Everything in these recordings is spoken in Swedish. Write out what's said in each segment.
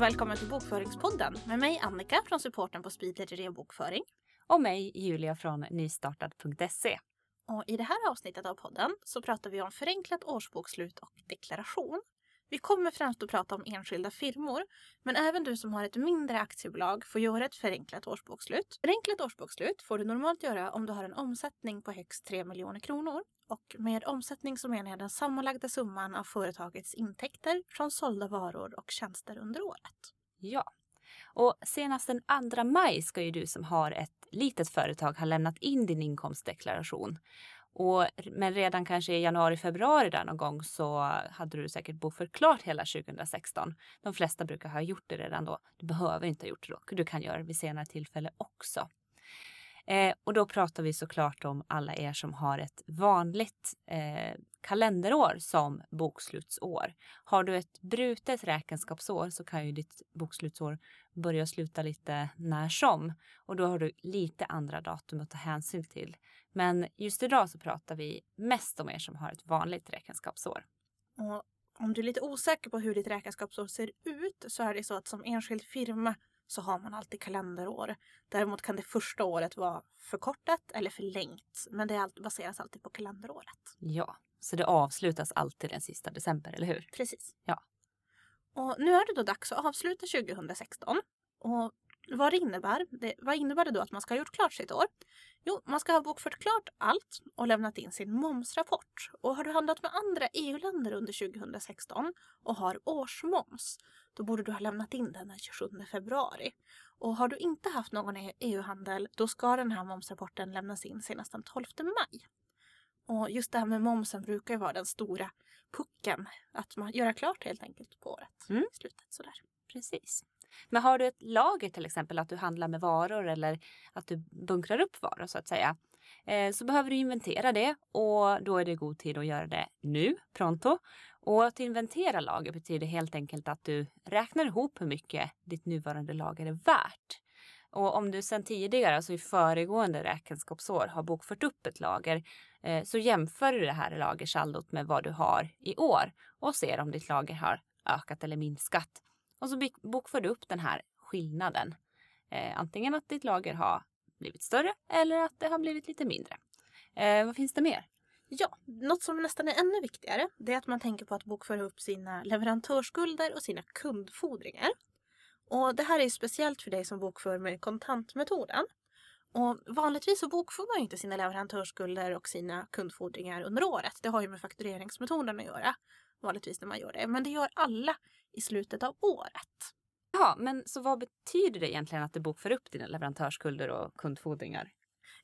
och välkommen till Bokföringspodden med mig Annika från supporten på Speedledger Bokföring. Och mig Julia från nystartad.se. Och I det här avsnittet av podden så pratar vi om förenklat årsbokslut och deklaration. Vi kommer främst att prata om enskilda firmor, men även du som har ett mindre aktiebolag får göra ett förenklat årsbokslut. Förenklat årsbokslut får du normalt göra om du har en omsättning på högst 3 miljoner kronor. Och med omsättning så menar jag den sammanlagda summan av företagets intäkter från sålda varor och tjänster under året. Ja, och senast den 2 maj ska ju du som har ett litet företag ha lämnat in din inkomstdeklaration. Och, men redan kanske i januari, februari där någon gång så hade du säkert bokfört klart hela 2016. De flesta brukar ha gjort det redan då. Du behöver inte ha gjort det då. Du kan göra det vid senare tillfälle också. Eh, och då pratar vi såklart om alla er som har ett vanligt eh, kalenderår som bokslutsår. Har du ett brutet räkenskapsår så kan ju ditt bokslutsår börja och sluta lite när som och då har du lite andra datum att ta hänsyn till. Men just idag så pratar vi mest om er som har ett vanligt räkenskapsår. Och om du är lite osäker på hur ditt räkenskapsår ser ut så är det så att som enskild firma så har man alltid kalenderår. Däremot kan det första året vara förkortat eller förlängt. Men det baseras alltid på kalenderåret. Ja, så det avslutas alltid den sista december, eller hur? Precis. Ja. Och nu är det då dags att avsluta 2016. Och vad det innebär, det, vad innebär det då att man ska ha gjort klart sitt år? Jo, man ska ha bokfört klart allt och lämnat in sin momsrapport. Och har du handlat med andra EU-länder under 2016 och har årsmoms, då borde du ha lämnat in den den 27 februari. Och har du inte haft någon EU-handel, då ska den här momsrapporten lämnas in senast den 12 maj. Och just det här med momsen brukar ju vara den stora pucken. Att man gör klart helt enkelt på året. Mm. I slutet sådär. Precis. Men har du ett lager till exempel, att du handlar med varor eller att du bunkrar upp varor så att säga. Eh, så behöver du inventera det och då är det god tid att göra det nu, pronto. Och att inventera lager betyder helt enkelt att du räknar ihop hur mycket ditt nuvarande lager är värt. Och om du sedan tidigare, alltså i föregående räkenskapsår, har bokfört upp ett lager eh, så jämför du det här lagersaldot med vad du har i år och ser om ditt lager har ökat eller minskat. Och så bokför du upp den här skillnaden. Eh, antingen att ditt lager har blivit större eller att det har blivit lite mindre. Eh, vad finns det mer? Ja, något som nästan är ännu viktigare det är att man tänker på att bokföra upp sina leverantörsskulder och sina kundfordringar. Och det här är speciellt för dig som bokför med kontantmetoden. Och vanligtvis så bokför man inte sina leverantörsskulder och sina kundfordringar under året. Det har ju med faktureringsmetoden att göra. Vanligtvis när man gör det. Men det gör alla i slutet av året. Ja, men så vad betyder det egentligen att du bokför upp dina leverantörsskulder och kundfordringar?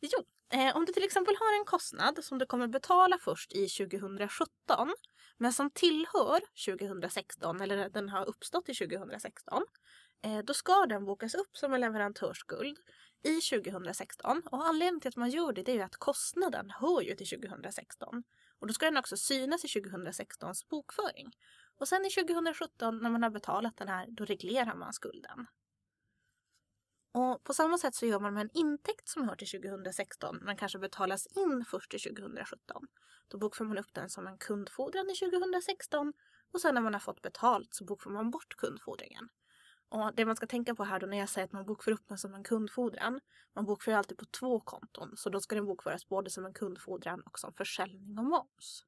Jo, eh, om du till exempel har en kostnad som du kommer betala först i 2017 men som tillhör 2016 eller den har uppstått i 2016 eh, då ska den bokas upp som en leverantörsskuld i 2016. Och anledningen till att man gör det, det är ju att kostnaden hör ju till 2016. Och då ska den också synas i 2016s bokföring. Och sen i 2017 när man har betalat den här, då reglerar man skulden. Och på samma sätt så gör man med en intäkt som hör till 2016 men kanske betalas in först i 2017. Då bokför man upp den som en kundfordran i 2016 och sen när man har fått betalt så bokför man bort kundfordringen. Och det man ska tänka på här då när jag säger att man bokför upp den som en kundfordran. Man bokför alltid på två konton så då ska den bokföras både som en kundfordran och som försäljning och moms.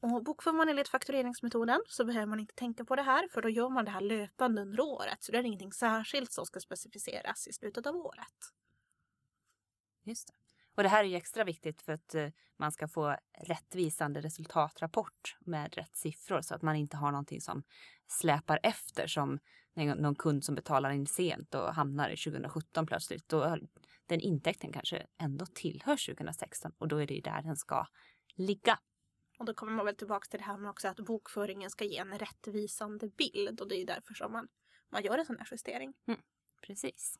Och bokför man enligt faktureringsmetoden så behöver man inte tänka på det här för då gör man det här löpande under året. Så det är ingenting särskilt som ska specificeras i slutet av året. Just det. Och det här är ju extra viktigt för att eh, man ska få rättvisande resultatrapport med rätt siffror så att man inte har någonting som släpar efter som någon kund som betalar in sent och hamnar i 2017 plötsligt. Då den intäkten kanske ändå tillhör 2016 och då är det ju där den ska ligga. Och då kommer man väl tillbaka till det här med också att bokföringen ska ge en rättvisande bild och det är ju därför som man, man gör en sån här justering. Mm, precis.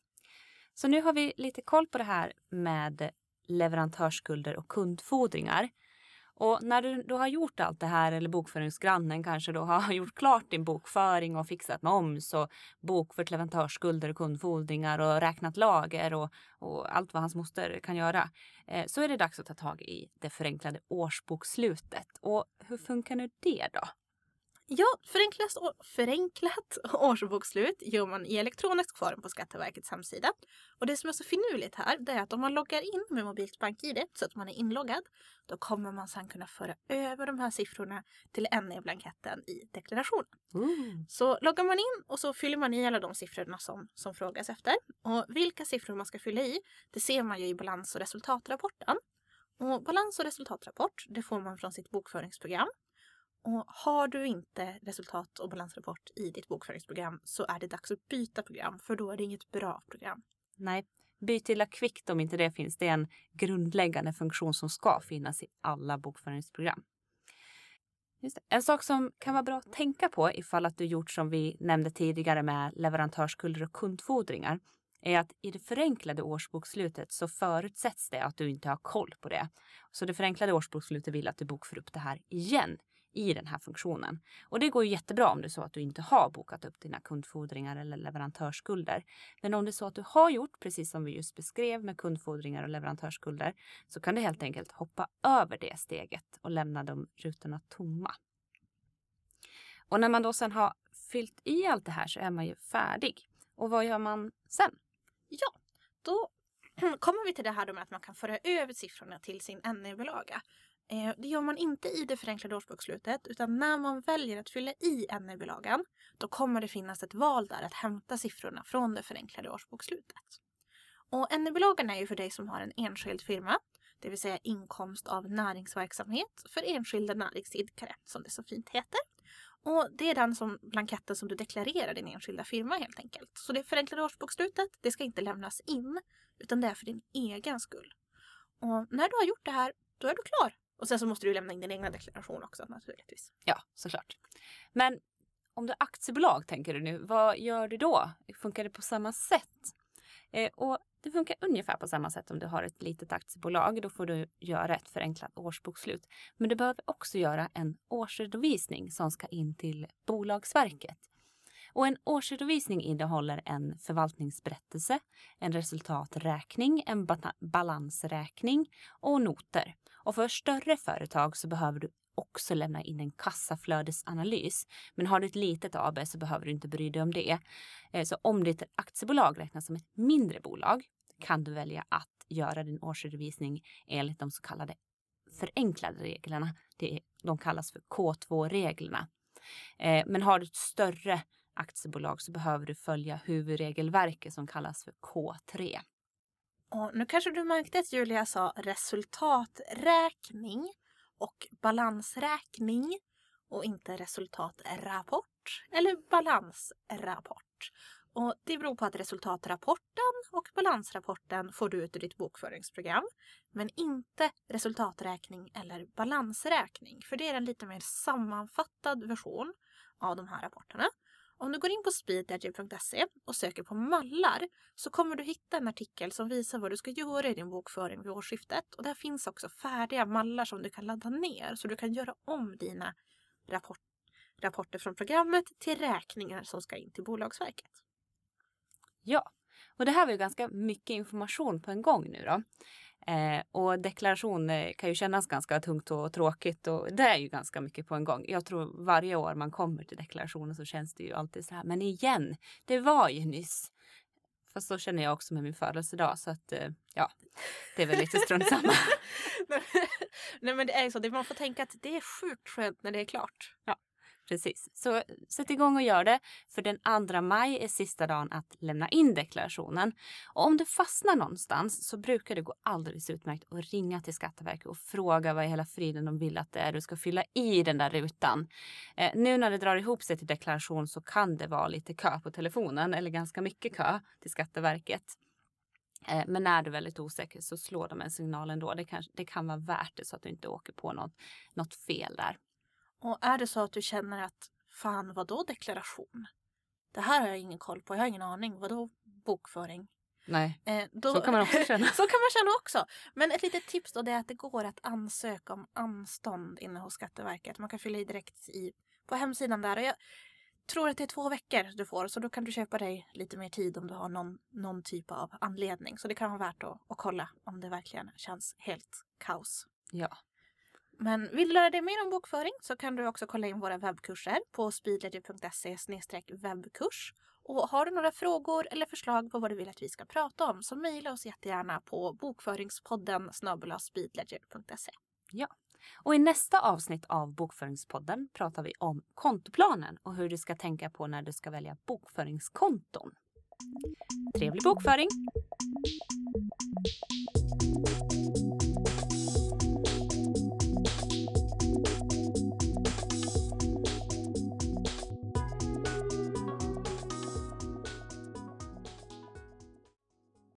Så nu har vi lite koll på det här med leverantörsskulder och kundfordringar. Och när du då har gjort allt det här eller bokföringsgrannen kanske då har gjort klart din bokföring och fixat moms och bokfört leverantörsskulder och kundfordringar och räknat lager och, och allt vad hans moster kan göra. Eh, så är det dags att ta tag i det förenklade årsbokslutet. Och hur funkar nu det då? Ja, förenklat, förenklat årsbokslut gör man i elektronisk form på Skatteverkets hemsida. Och det som är så finurligt här det är att om man loggar in med mobilt bank-id så att man är inloggad då kommer man sedan kunna föra över de här siffrorna till NE-blanketten i deklarationen. Mm. Så loggar man in och så fyller man i alla de siffrorna som, som frågas efter. Och vilka siffror man ska fylla i det ser man ju i balans och resultatrapporten. Och balans och resultatrapport det får man från sitt bokföringsprogram. Och har du inte resultat och balansrapport i ditt bokföringsprogram så är det dags att byta program för då är det inget bra program. Nej, byt till kvickt om inte det finns. Det är en grundläggande funktion som ska finnas i alla bokföringsprogram. En sak som kan vara bra att tänka på ifall att du gjort som vi nämnde tidigare med leverantörsskulder och kundfordringar är att i det förenklade årsbokslutet så förutsätts det att du inte har koll på det. Så det förenklade årsbokslutet vill att du bokför upp det här igen i den här funktionen. Och det går ju jättebra om det är så att du inte har bokat upp dina kundfordringar eller leverantörsskulder. Men om det är så att du har gjort precis som vi just beskrev med kundfordringar och leverantörsskulder så kan du helt enkelt hoppa över det steget och lämna de rutorna tomma. Och när man då sen har fyllt i allt det här så är man ju färdig. Och vad gör man sen? Ja, då kommer vi till det här med att man kan föra över siffrorna till sin NE-bilaga. Eh, det gör man inte i det förenklade årsbokslutet utan när man väljer att fylla i NE-bilagan då kommer det finnas ett val där att hämta siffrorna från det förenklade årsbokslutet. Och NE-bilagan är ju för dig som har en enskild firma, det vill säga inkomst av näringsverksamhet för enskilda näringsidkare som det så fint heter. Och det är den som blanketten som du deklarerar din enskilda firma helt enkelt. Så det förenklade årsbokslutet, det ska inte lämnas in utan det är för din egen skull. Och när du har gjort det här, då är du klar. Och sen så måste du lämna in din egna deklaration också naturligtvis. Ja, såklart. Men om du är aktiebolag tänker du nu, vad gör du då? Funkar det på samma sätt? Eh, och det funkar ungefär på samma sätt om du har ett litet aktiebolag. Då får du göra ett förenklat årsbokslut. Men du behöver också göra en årsredovisning som ska in till Bolagsverket. Och en årsredovisning innehåller en förvaltningsberättelse, en resultaträkning, en balansräkning och noter. Och för större företag så behöver du också lämna in en kassaflödesanalys. Men har du ett litet AB så behöver du inte bry dig om det. Eh, så om ditt aktiebolag räknas som ett mindre bolag kan du välja att göra din årsredovisning enligt de så kallade förenklade reglerna. de kallas för K2-reglerna. Eh, men har du ett större aktiebolag så behöver du följa huvudregelverket som kallas för K3. Och nu kanske du märkte att Julia sa resultaträkning och balansräkning och inte resultatrapport eller balansrapport. Och det beror på att resultatrapporten och balansrapporten får du ut ur ditt bokföringsprogram. Men inte resultaträkning eller balansräkning. För det är en lite mer sammanfattad version av de här rapporterna. Om du går in på speedagent.se och söker på mallar så kommer du hitta en artikel som visar vad du ska göra i din bokföring vid årsskiftet. Och där finns också färdiga mallar som du kan ladda ner så du kan göra om dina rapport rapporter från programmet till räkningar som ska in till Bolagsverket. Ja, och det här var ju ganska mycket information på en gång nu då. Eh, och deklaration eh, kan ju kännas ganska tungt och tråkigt och det är ju ganska mycket på en gång. Jag tror varje år man kommer till deklarationen så känns det ju alltid så här, men igen, det var ju nyss. Fast så känner jag också med min födelsedag så att eh, ja, det är väl lite strunt samma. Nej men det är ju så, man får tänka att det är sjukt skönt när det är klart. Ja. Precis, så sätt igång och gör det. För den 2 maj är sista dagen att lämna in deklarationen. Och om du fastnar någonstans så brukar det gå alldeles utmärkt att ringa till Skatteverket och fråga vad i hela friden de vill att det är du ska fylla i den där rutan. Eh, nu när det drar ihop sig till deklaration så kan det vara lite kö på telefonen eller ganska mycket kö till Skatteverket. Eh, men är du väldigt osäker så slår de en signal ändå. Det kan, det kan vara värt det så att du inte åker på något, något fel där. Och är det så att du känner att fan vad då deklaration? Det här har jag ingen koll på, jag har ingen aning. Vad då bokföring? Nej, eh, då, så kan man också känna. så kan man känna också. Men ett litet tips då det är att det går att ansöka om anstånd inne hos Skatteverket. Man kan fylla i direkt i, på hemsidan där. Och jag tror att det är två veckor du får så då kan du köpa dig lite mer tid om du har någon, någon typ av anledning. Så det kan vara värt att, att kolla om det verkligen känns helt kaos. Ja, men vill du lära dig mer om bokföring så kan du också kolla in våra webbkurser på speedledger.se webbkurs. Och har du några frågor eller förslag på vad du vill att vi ska prata om så mejla oss jättegärna på bokföringspodden speedledger.se. Ja. Och i nästa avsnitt av Bokföringspodden pratar vi om kontoplanen och hur du ska tänka på när du ska välja bokföringskonton. Trevlig bokföring!